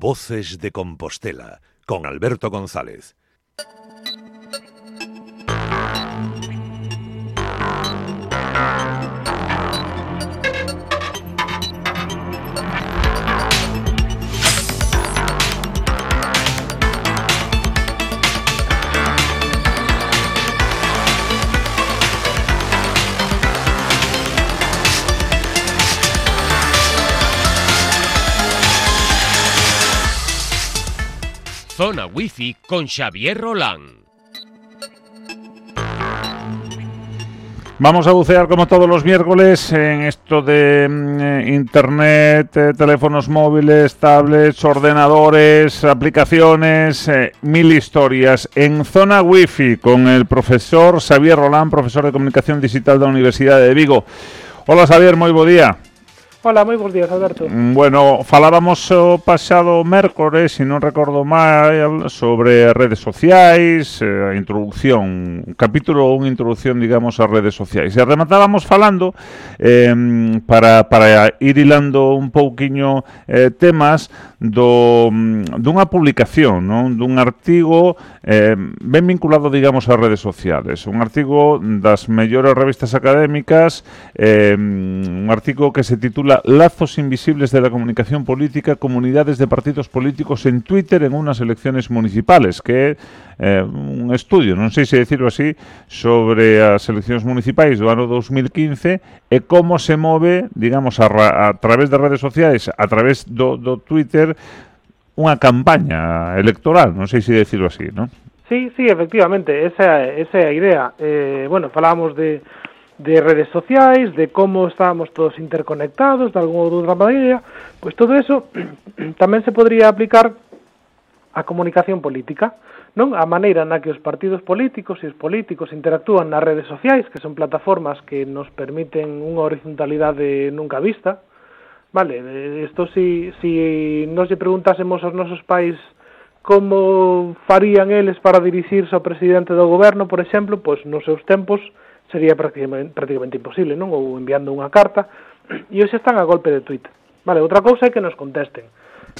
Voces de Compostela con Alberto González. Zona Wifi con Xavier Roland. Vamos a bucear como todos los miércoles en esto de mm, eh, internet, eh, teléfonos móviles, tablets, ordenadores, aplicaciones, eh, mil historias. En Zona Wifi con el profesor Xavier Roland, profesor de Comunicación Digital de la Universidad de Vigo. Hola Xavier, moi bo día. Hola, moi bons días, Alberto. Mm, bueno, falábamos o pasado mércores, se non recordo mal, sobre redes sociais, eh, a eh, introducción, un capítulo unha introducción, digamos, a redes sociais. E rematábamos falando, eh, para, para ir hilando un pouquiño eh, temas, do, mm, dunha publicación, non? dun artigo eh, ben vinculado, digamos, ás redes sociales. Un artigo das mellores revistas académicas, eh, mm, un artigo que se titula Lazos invisibles de la comunicación política, comunidades de partidos políticos en Twitter en unas elecciones municipales, que é eh, un estudio, non sei se decirlo así, sobre as eleccións municipais do ano 2015 e como se move, digamos, a, ra a través das redes sociais, a través do, do Twitter, unha campaña electoral, non sei se decirlo así, non? Sí, sí, efectivamente, esa, esa é a idea. Eh, bueno, falábamos de, de redes sociais, de como estábamos todos interconectados, de alguna ou outra maneira, pois todo eso tamén se podría aplicar a comunicación política non a maneira na que os partidos políticos e os políticos interactúan nas redes sociais, que son plataformas que nos permiten unha horizontalidade nunca vista. Vale, isto si, si nos lle preguntásemos aos nosos pais como farían eles para dirixirse ao presidente do goberno, por exemplo, pois nos seus tempos sería prácticamente, prácticamente imposible, non? Ou enviando unha carta, e hoxe están a golpe de tweet. Vale, outra cousa é que nos contesten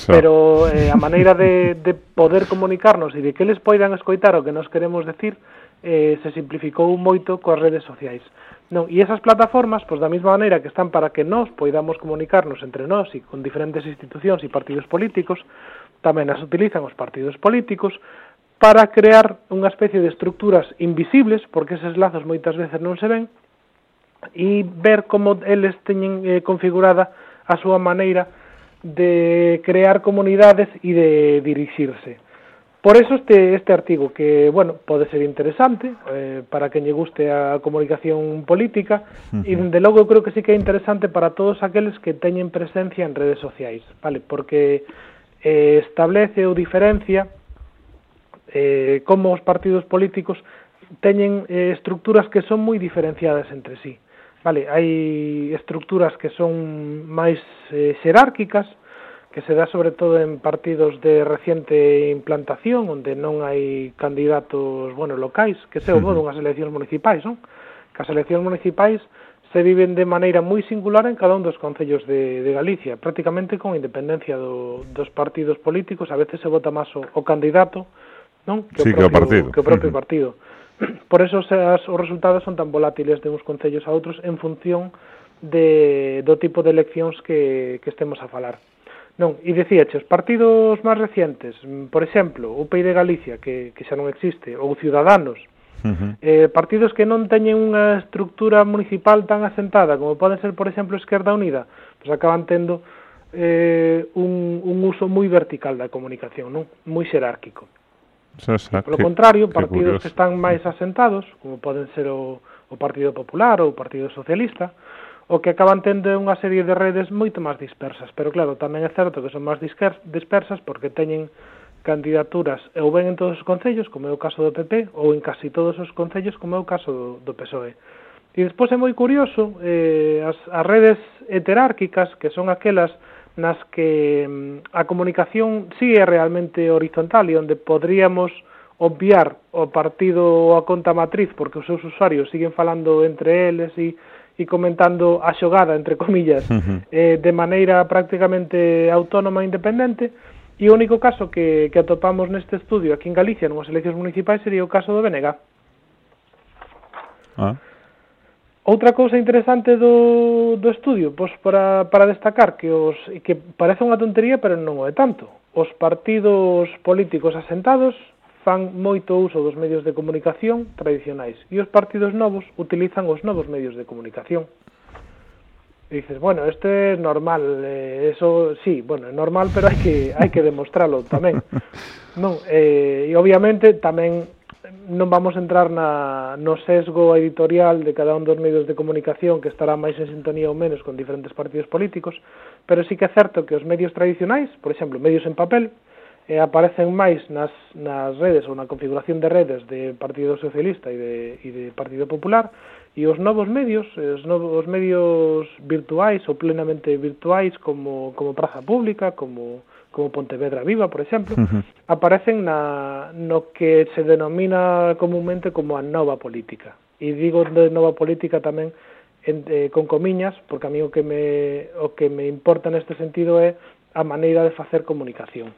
pero eh, a maneira de, de poder comunicarnos e de que eles poidan escoitar o que nos queremos decir eh, se simplificou moito coas redes sociais. Non, e esas plataformas, pois da mesma maneira que están para que nós poidamos comunicarnos entre nós e con diferentes institucións e partidos políticos, tamén as utilizan os partidos políticos para crear unha especie de estructuras invisibles, porque eses lazos moitas veces non se ven, e ver como eles teñen eh, configurada a súa maneira de crear comunidades y de dirixirse. Por eso este, este artigo, que, bueno, pode ser interesante eh, para quen lle guste a comunicación política e, dende logo, eu creo que sí que é interesante para todos aqueles que teñen presencia en redes sociais, vale? Porque eh, establece ou diferencia eh, como os partidos políticos teñen eh, estructuras que son moi diferenciadas entre sí. Vale, hai estructuras que son máis eh, xerárquicas, que se dá sobre todo en partidos de reciente implantación, onde non hai candidatos, bueno, locais, que se o modo unhas eleccións municipais, non? Que as eleccións municipais se viven de maneira moi singular en cada un dos concellos de, de Galicia, prácticamente con independencia do, dos partidos políticos, a veces se vota máis o, o candidato, non? Que o sí, propio, que o partido. Que o propio. Uh -huh. partido Por eso as, os resultados son tan volátiles de uns concellos a outros en función de, do tipo de eleccións que, que estemos a falar. Non, e dicíache, os partidos máis recientes, por exemplo, o PEI de Galicia, que, que xa non existe, ou Ciudadanos, Uh -huh. eh, partidos que non teñen unha estructura municipal tan asentada como poden ser, por exemplo, Esquerda Unida, pois acaban tendo eh, un, un uso moi vertical da comunicación, non? moi xerárquico. Exacto. Polo contrario, partidos que, que están máis asentados, como poden ser o, o Partido Popular ou o Partido Socialista, o que acaban tendo unha serie de redes moito máis dispersas, pero claro, tamén é certo que son máis dispersas porque teñen candidaturas ou ben en todos os concellos, como é o caso do PP, ou en casi todos os concellos, como é o caso do, do PSOE. E despois é moi curioso, eh, as, as redes heterárquicas, que son aquelas nas que mm, a comunicación sí é realmente horizontal e onde podríamos obviar o partido ou a conta matriz porque os seus usuarios siguen falando entre eles e, e comentando a xogada, entre comillas, eh, de maneira prácticamente autónoma e independente, e o único caso que, que atopamos neste estudio aquí en Galicia, nunhas eleccións municipais, sería o caso do BNG. Ah. Outra cousa interesante do, do estudio, pois para, para destacar que, os, que parece unha tontería, pero non o é tanto. Os partidos políticos asentados fan moito uso dos medios de comunicación tradicionais e os partidos novos utilizan os novos medios de comunicación. E dices, bueno, este é normal, eh, eso sí, bueno, é normal, pero hai que hai que demostralo tamén. Non, eh, e obviamente tamén non vamos entrar na, no sesgo editorial de cada un dos medios de comunicación que estará máis en sintonía ou menos con diferentes partidos políticos, pero sí que é certo que os medios tradicionais, por exemplo, medios en papel, eh, aparecen máis nas, nas redes ou na configuración de redes de Partido Socialista e de, e de Partido Popular, e os novos medios, os novos medios virtuais ou plenamente virtuais como, como Praza Pública, como como Pontevedra Viva, por exemplo, uh -huh. aparecen na, no que se denomina comúnmente como a nova política. E digo de nova política tamén en, eh, con comiñas, porque a mí o que, me, o que me importa neste sentido é a maneira de facer comunicación.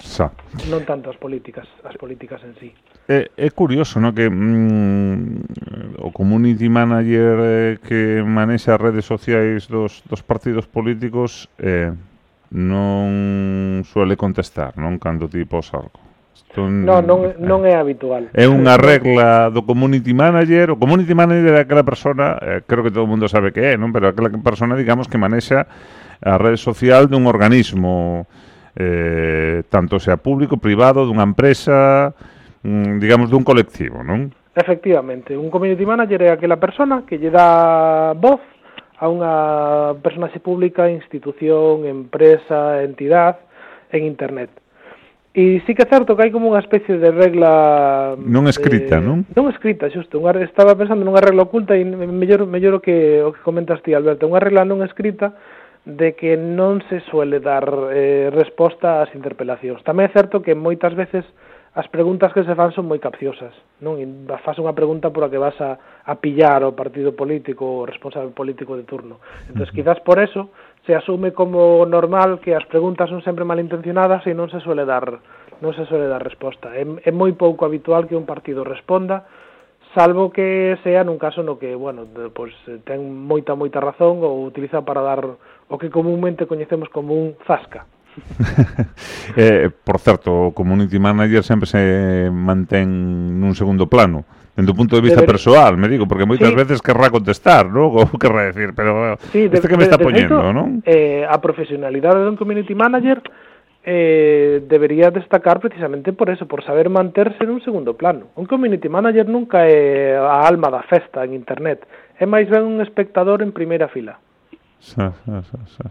Sa. Non tanto as políticas, as políticas en sí. É, é curioso, non? Que mm, o community manager eh, que manexa as redes sociais dos, dos partidos políticos eh, non suele contestar, non, cando ti pos algo. Isto non, non, non é eh, habitual. É unha regla do community manager. O community manager é aquela persona, eh, creo que todo o mundo sabe que é, non? pero aquela persona, digamos, que manexa a rede social dun organismo, eh, tanto sea público, privado, dunha empresa, mm, digamos, dun colectivo, non? Efectivamente, un community manager é aquela persona que lle dá voz a unha personaxe pública, institución, empresa, entidade en internet. E sí que é certo que hai como unha especie de regla... Non escrita, eh, non? Non escrita, xusto. Unha, estaba pensando nunha regla oculta e mellor, mellor o que, o que comentas ti, Alberto. Unha regla non escrita de que non se suele dar eh, resposta ás interpelacións. Tamén é certo que moitas veces as preguntas que se fan son moi capciosas, non? E faz unha pregunta por a que vas a, a pillar ao partido político ou responsable político de turno. Entón, quizás por eso se asume como normal que as preguntas son sempre malintencionadas e non se suele dar non se suele dar resposta. É, é moi pouco habitual que un partido responda salvo que sea nun caso no que, bueno, de, pois ten moita moita razón ou utiliza para dar o que comúnmente coñecemos como un zasca, eh, por certo, o community manager sempre se mantén nun segundo plano. Dende o punto de vista Deber... persoal, me digo, porque moitas sí. veces querrá contestar, non? Ou querrá decir, pero sí, de, que me está poñendo, non? Eh, a profesionalidade dun community manager eh, debería destacar precisamente por eso, por saber manterse nun segundo plano. Un community manager nunca é a alma da festa en internet, é máis ben un espectador en primeira fila. Sa, sa, sa, sa.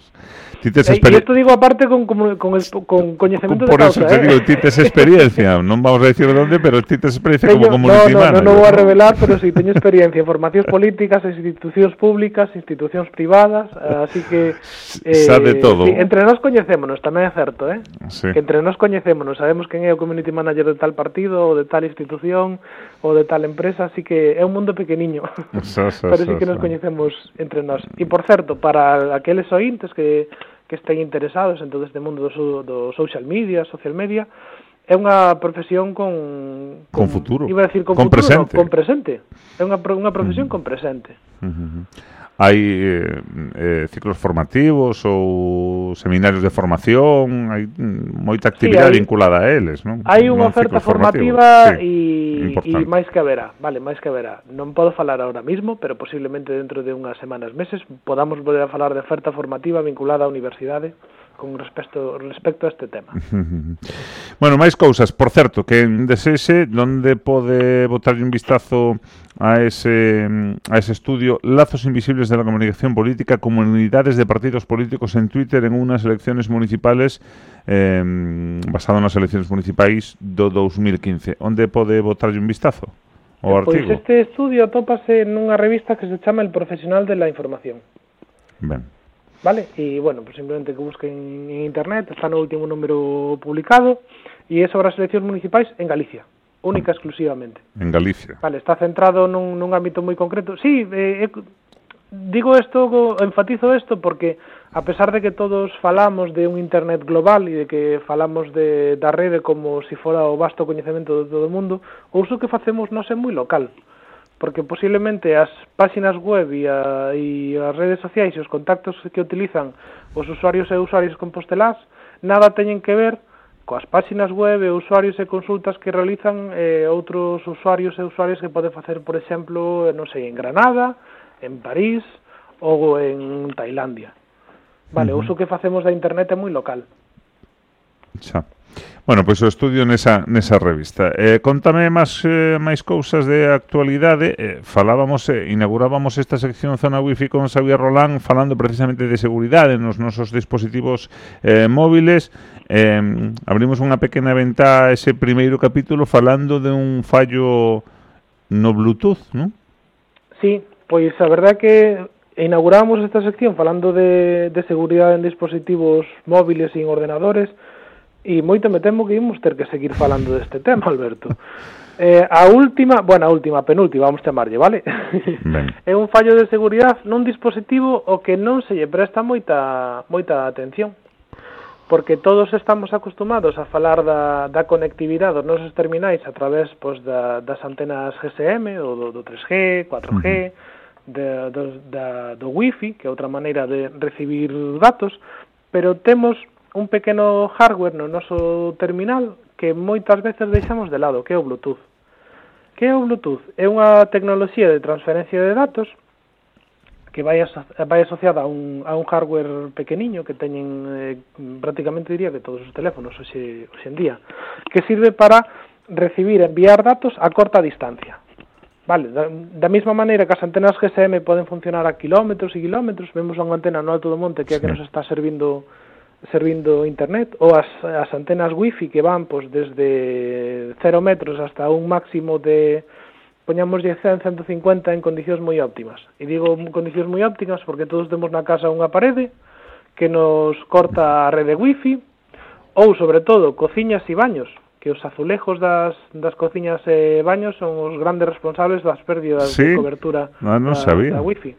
Ti tes eh, e isto digo aparte con, con, con, con coñecemento por de causa, eso te eh? digo, ti tes experiencia, non vamos a decir onde, pero ti tes experiencia teño, como community no, no. Non, vou a revelar, pero sí, teño experiencia en formacións políticas, institucións públicas, institucións privadas, así que... Eh, Sabe todo. Sí, entre nós coñecémonos, tamén é certo, eh? Sí. Que entre nós coñecémonos, sabemos quen é o community manager de tal partido, ou de tal institución, ou de tal empresa, así que é un mundo pequeniño. Sa, sa, pero sí que nos coñecemos entre nós. E por certo, para para aqueles ointes que, que estén interesados en todo este mundo do, do social media, social media, é unha profesión con, con, con futuro. Iba a decir con, con futuro, presente. No, con presente. É unha, unha profesión uh -huh. con presente. Uh -huh hai eh, eh, ciclos formativos ou seminarios de formación, hai mm, moita actividade sí, hai, vinculada a eles, non? Hai unha non oferta formativa e sí, e máis que haberá, vale, máis que haberá. Non podo falar ahora mismo, pero posiblemente dentro de unhas semanas, meses, podamos volver a falar de oferta formativa vinculada á universidade. Con respecto, respecto a este tema. Bueno, máis cousas, por certo, que en desexe onde pode botar un vistazo a ese a ese estudio Lazos invisibles de la comunicación política, comunidades de partidos políticos en Twitter en unas elecciones municipales eh, basado nas elecciones municipais do 2015. Onde pode botar un vistazo? O Pois artigo? este estudio atópase nunha revista que se chama El Profesional de la Información. Ben. vale? E, bueno, pues simplemente que busquen en internet, está no último número publicado, e é sobre as eleccións municipais en Galicia, única exclusivamente. En Galicia. Vale, está centrado nun, nun ámbito moi concreto. Sí, eh, eh digo isto, enfatizo isto porque a pesar de que todos falamos de un internet global e de que falamos de da rede como se si fora o vasto coñecemento de todo o mundo, o uso que facemos non é moi local. Uh porque posiblemente as páxinas web e, a, e as redes sociais e os contactos que utilizan os usuarios e usuarios compostelás nada teñen que ver coas páxinas web e usuarios e consultas que realizan eh, outros usuarios e usuarias que pode facer, por exemplo, non sei, en Granada, en París ou en Tailandia. Vale, uh -huh. o uso que facemos da internet é moi local. Xa. Bueno, pois o estudio nesa, nesa revista. Eh, contame máis, eh, máis cousas de actualidade. Eh, falábamos, eh, inaugurábamos esta sección Zona Wi-Fi con Xavier Rolán falando precisamente de seguridade nos nosos dispositivos eh, móviles. Eh, abrimos unha pequena ventá ese primeiro capítulo falando de un fallo no Bluetooth, non? Sí, pois a verdad que inauguramos esta sección falando de, de seguridade en dispositivos móviles e en ordenadores, e moito me temo que imos ter que seguir falando deste tema, Alberto. Eh, a última, bueno, a última, penúltima, vamos chamarlle, vale? Ben. É un fallo de seguridade nun dispositivo o que non se lle presta moita moita atención. Porque todos estamos acostumados a falar da, da conectividade dos nosos terminais a través pois, da, das antenas GSM, ou do, do 3G, 4G, uh -huh. de, do, da, do Wi-Fi, que é outra maneira de recibir datos, pero temos un pequeno hardware no noso terminal que moitas veces deixamos de lado, que é o Bluetooth. Que é o Bluetooth? É unha tecnoloxía de transferencia de datos que vai, aso vai asociada a un, a un hardware pequeniño que teñen eh, prácticamente diría que todos os teléfonos hoxe, hoxe en día que sirve para recibir e enviar datos a corta distancia Vale, da, da mesma maneira que as antenas GSM poden funcionar a kilómetros e kilómetros, vemos unha antena no alto do monte que é a que nos está servindo servindo internet ou as, as antenas wifi que van pois, desde 0 metros hasta un máximo de poñamos 100, 150 en condicións moi óptimas. E digo condicións moi óptimas porque todos temos na casa unha parede que nos corta a rede wifi ou sobre todo cociñas e baños que os azulejos das, das cociñas e baños son os grandes responsables das pérdidas sí, de cobertura ah, no, no da, sabía. da wifi.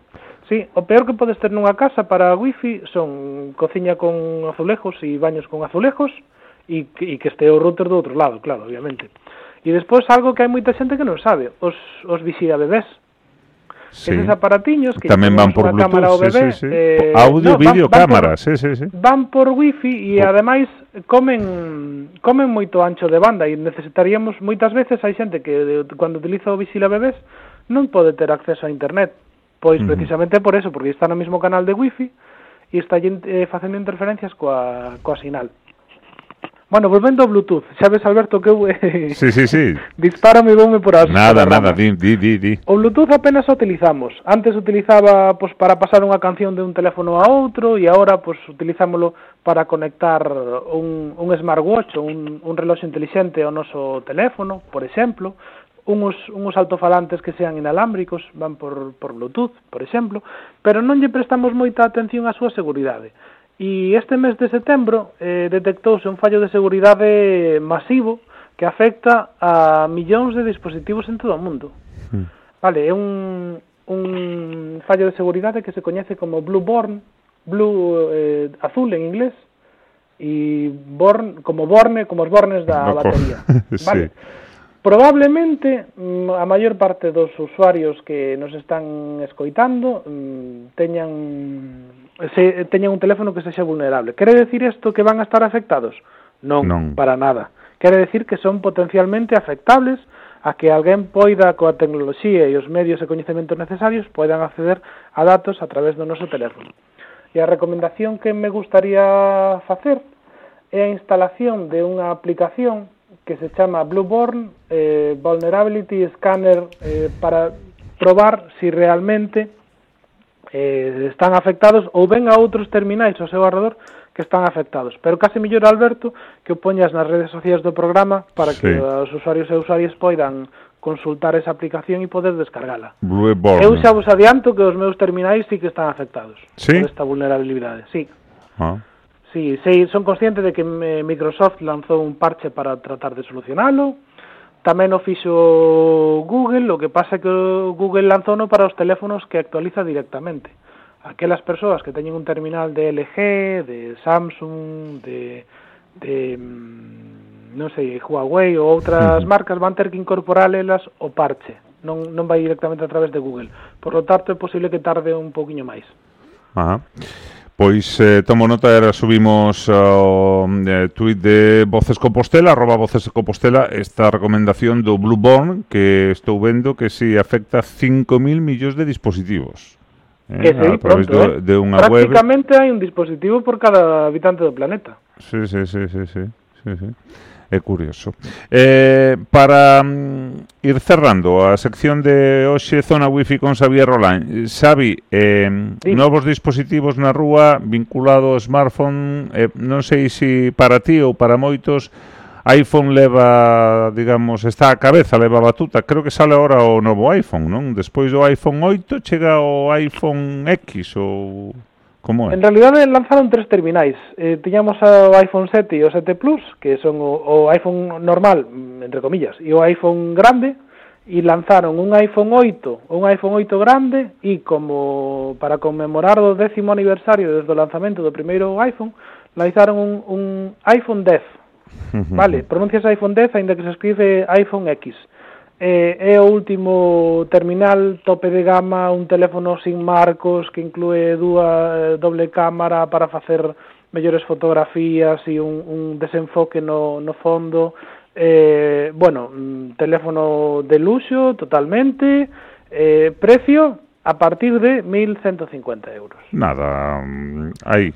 Sí, o peor que podes ter nunha casa para wifi son cociña con azulejos e baños con azulejos e, e que este o router do outro lado, claro, obviamente. E despois algo que hai moita xente que non sabe, os, os vixía bebés. Sí. Eses aparatiños que tamén van por Bluetooth, cámara ao bebé, sí, sí, sí. Eh, audio, no, vídeo, cámara, por, sí, sí, sí. Van por wifi e por... ademais comen comen moito ancho de banda e necesitaríamos moitas veces hai xente que cando utiliza o vixía bebés non pode ter acceso a internet Pois precisamente por eso, porque está no mesmo canal de wifi e está eh, facendo interferencias coa, coa sinal. Bueno, volvendo ao Bluetooth, xa ves, Alberto, que eu... Eh, sí, sí, sí. Dispárame e voume por as... Nada, nada, di, di, di, di. O Bluetooth apenas o utilizamos. Antes utilizaba pues, para pasar unha canción de un teléfono a outro e agora pues, utilizámoslo para conectar un, un smartwatch ou un, un reloxo inteligente ao noso teléfono, por exemplo unos, unos altofalantes que sean inalámbricos, van por, por Bluetooth, por exemplo, pero non lle prestamos moita atención á súa seguridade. E este mes de setembro eh, detectouse un fallo de seguridade masivo que afecta a millóns de dispositivos en todo o mundo. Mm. Vale, é un, un fallo de seguridade que se coñece como Blue Born, Blue eh, azul en inglés, e Born como Borne, como os bornes da batería. Vale. sí. Probablemente mm, a maior parte dos usuarios que nos están escoitando mm, teñan se, teñan un teléfono que sexa vulnerable. Quere decir isto que van a estar afectados? Non, non, para nada. Quere decir que son potencialmente afectables a que alguén poida coa tecnoloxía e os medios e coñecementos necesarios poidan acceder a datos a través do noso teléfono. E a recomendación que me gustaría facer é a instalación de unha aplicación que se chama Blueborn eh, Vulnerability Scanner eh, para probar si realmente eh, están afectados ou ben a outros terminais ao seu arredor que están afectados. Pero case mellor, Alberto, que o poñas nas redes sociais do programa para sí. que os usuarios e usuarias poidan consultar esa aplicación e poder descargala. Blueborn. Eu xa vos adianto que os meus terminais sí que están afectados ¿Sí? por esta vulnerabilidade. Sí. Ah. Sí, sí, son conscientes de que eh, Microsoft lanzou un parche para tratar de solucionalo. Tamén o fixo Google, o que pasa é que Google lanzou no para os teléfonos que actualiza directamente. Aquelas persoas que teñen un terminal de LG, de Samsung, de, de mm, non sei, Huawei ou outras marcas van ter que incorporar elas o parche. Non, non vai directamente a través de Google. Por lo tanto, é posible que tarde un poquinho máis. Ajá. Pois eh, tomo nota era subimos o eh, tuit de Voces Compostela, arroba Voces Compostela, esta recomendación do Blueborn que estou vendo que si afecta 5.000 millóns de dispositivos. Eh, a través pronto, do, eh? de unha eh. web. Prácticamente hai un dispositivo por cada habitante do planeta. Sí, sí, sí, sí, sí. sí, sí é curioso. Eh, para mm, ir cerrando a sección de hoxe Zona Wi-Fi con Xavier Rolán. Xavi, eh, sí. novos dispositivos na rúa vinculado ao smartphone, eh, non sei se si para ti ou para moitos, iPhone leva, digamos, está a cabeza, leva a batuta. Creo que sale agora o novo iPhone, non? Despois do iPhone 8 chega o iPhone X ou Como é? En realidad lanzaron tres terminais. Eh, tiñamos o iPhone 7 e o 7 Plus, que son o, o iPhone normal, mm, entre comillas, e o iPhone grande, e lanzaron un iPhone 8, un iPhone 8 grande, e como para conmemorar o décimo aniversario desde o lanzamento do primeiro iPhone, lanzaron un, un iPhone 10. Vale, pronuncias iPhone 10, ainda que se escribe iPhone X eh, é o último terminal tope de gama, un teléfono sin marcos que inclúe dúa eh, doble cámara para facer mellores fotografías e un, un desenfoque no, no fondo. Eh, bueno, mm, teléfono de luxo totalmente, eh, precio a partir de 1.150 euros. Nada, mm, aí.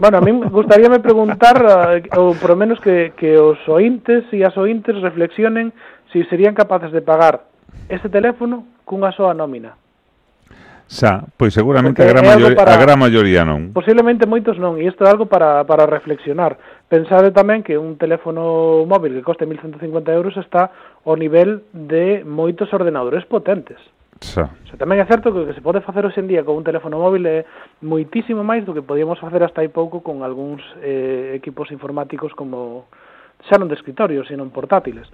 Bueno, a mí gustaríame preguntar, eh, ou por menos que, que os ointes e as ointes reflexionen se serían capaces de pagar este teléfono cunha soa nómina. Xa, pois seguramente a gran, maioría, para, a gran maioría non. Posiblemente moitos non, e isto é algo para, para reflexionar. Pensade tamén que un teléfono móvil que coste 1.150 euros está ao nivel de moitos ordenadores potentes. Xa. O sea, tamén é certo que o que se pode facer hoxe en día con un teléfono móvil é moitísimo máis do que podíamos facer hasta aí pouco con algúns eh, equipos informáticos como xa non de escritorio, sino portátiles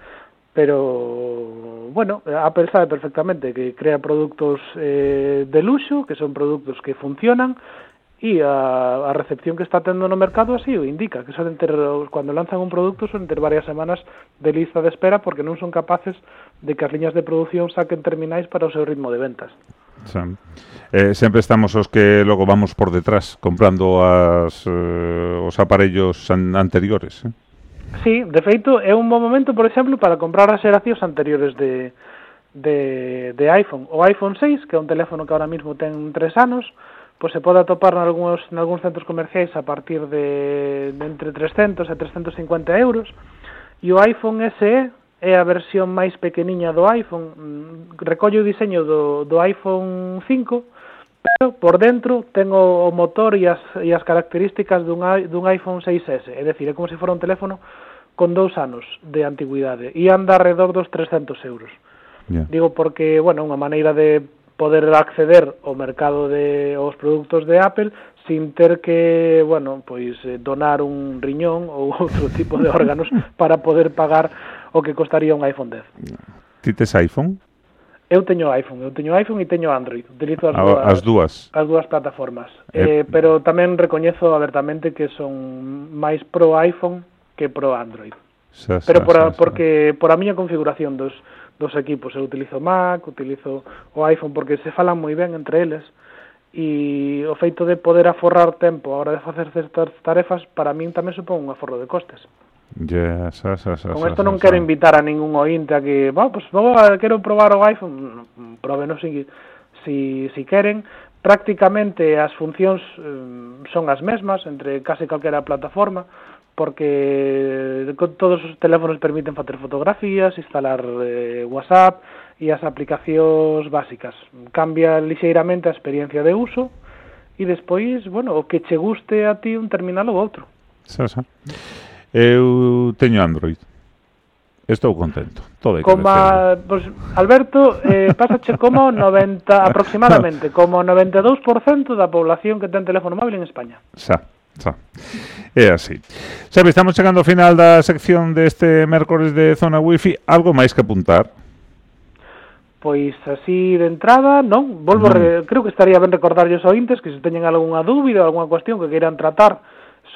pero bueno, Apple sabe perfectamente que crea productos eh, de luxo, que son productos que funcionan e a, a recepción que está tendo no mercado así o indica, que son ter, cuando lanzan un produto son ter varias semanas de lista de espera porque non son capaces de que as liñas de produción saquen terminais para o seu ritmo de ventas. Sí. Eh, sempre estamos os que logo vamos por detrás comprando as, eh, os aparellos an anteriores. Eh? Sí, de feito, é un bom momento, por exemplo, para comprar as xeracións anteriores de, de, de iPhone. O iPhone 6, que é un teléfono que ahora mismo ten tres anos, pois se pode atopar en algúns, en algúns centros comerciais a partir de, de entre 300 e 350 euros. E o iPhone SE é a versión máis pequeniña do iPhone. Mm, Recolle o diseño do, do iPhone 5, pero por dentro ten o, motor e as, e as características dun, dun iPhone 6S, é dicir, é como se fora un teléfono con dous anos de antigüidade e anda alrededor dos 300 euros. Yeah. Digo porque, bueno, unha maneira de poder acceder ao mercado de aos produtos de Apple sin ter que, bueno, pois eh, donar un riñón ou outro tipo de órganos para poder pagar o que costaría un iPhone 10. Ti tes iPhone? Eu teño iPhone, eu teño iPhone e teño Android. Utilizo as, a, dúas, as dúas as dúas plataformas. Eh, eh, pero tamén recoñezo abertamente que son máis pro iPhone que pro Android. Xa, xa, pero por a, xa, xa. porque por a miña configuración dos dos equipos, eu utilizo Mac, utilizo o iPhone porque se falan moi ben entre eles e o feito de poder aforrar tempo a hora de facer certas tarefas para min tamén supón un aforro de costes. Yeah, sa, sa, sa, Con esto non quero invitar a ningún ointe a que, va, pues, vou, quero probar o iPhone, proben si, si, si queren, prácticamente as funcións eh, son as mesmas entre case calquera plataforma, porque todos os teléfonos permiten facer fotografías, instalar eh, WhatsApp e as aplicacións básicas. Cambia lixeiramente a experiencia de uso e despois, bueno, o que che guste a ti un terminal ou outro. Sí, sí. Eu teño Android. Estou contento. Todo coma, pues, Alberto, eh, pásache como 90 aproximadamente, como 92% da población que ten teléfono móvil en España. Xa. Xa. É así. Sabe, estamos chegando ao final da sección deste mércores de Zona Wi-Fi. Algo máis que apuntar? Pois así de entrada, non, volvo, non. Re, creo que estaría ben recordarlles aos ointes que se teñen algunha dúbida, algunha cuestión que queiran tratar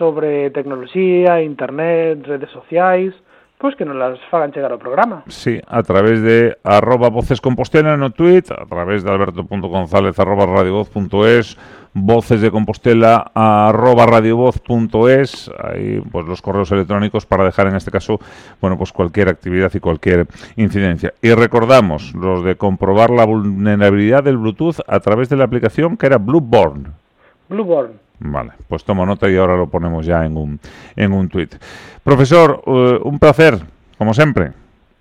sobre tecnoloxía, internet, redes sociais, pois que nos las fagan chegar ao programa. Sí, a través de arroba voces compostela no tweet, a través de alberto.gonzález arroba radiovoz.es, voces de compostela arroba radiovoz.es, ahí pues los correos electrónicos para dejar en este caso, bueno, pues cualquier actividad y cualquier incidencia. Y recordamos los de comprobar la vulnerabilidad del Bluetooth a través de la aplicación que era Blueborn. Blueborn. Vale, pues tomo nota y ahora lo ponemos ya en un, en un tuit. Profesor, eh, un placer, como sempre.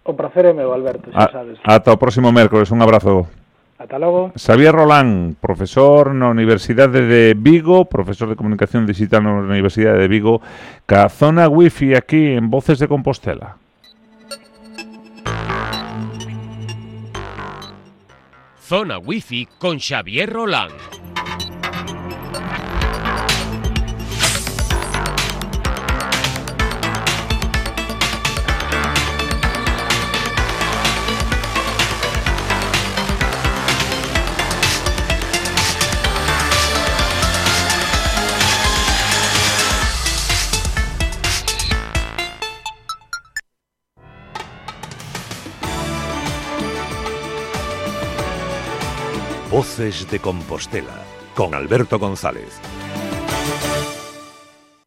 O prazer é meu, Alberto, xa A, sabes. ata o próximo mércoles, un abrazo. Ata logo. Xavier Rolán, profesor na Universidade de Vigo, profesor de Comunicación Digital na Universidade de Vigo, ca zona wifi aquí en Voces de Compostela. Zona Wi-Fi con Xavier Roland. Voces de Compostela con Alberto González.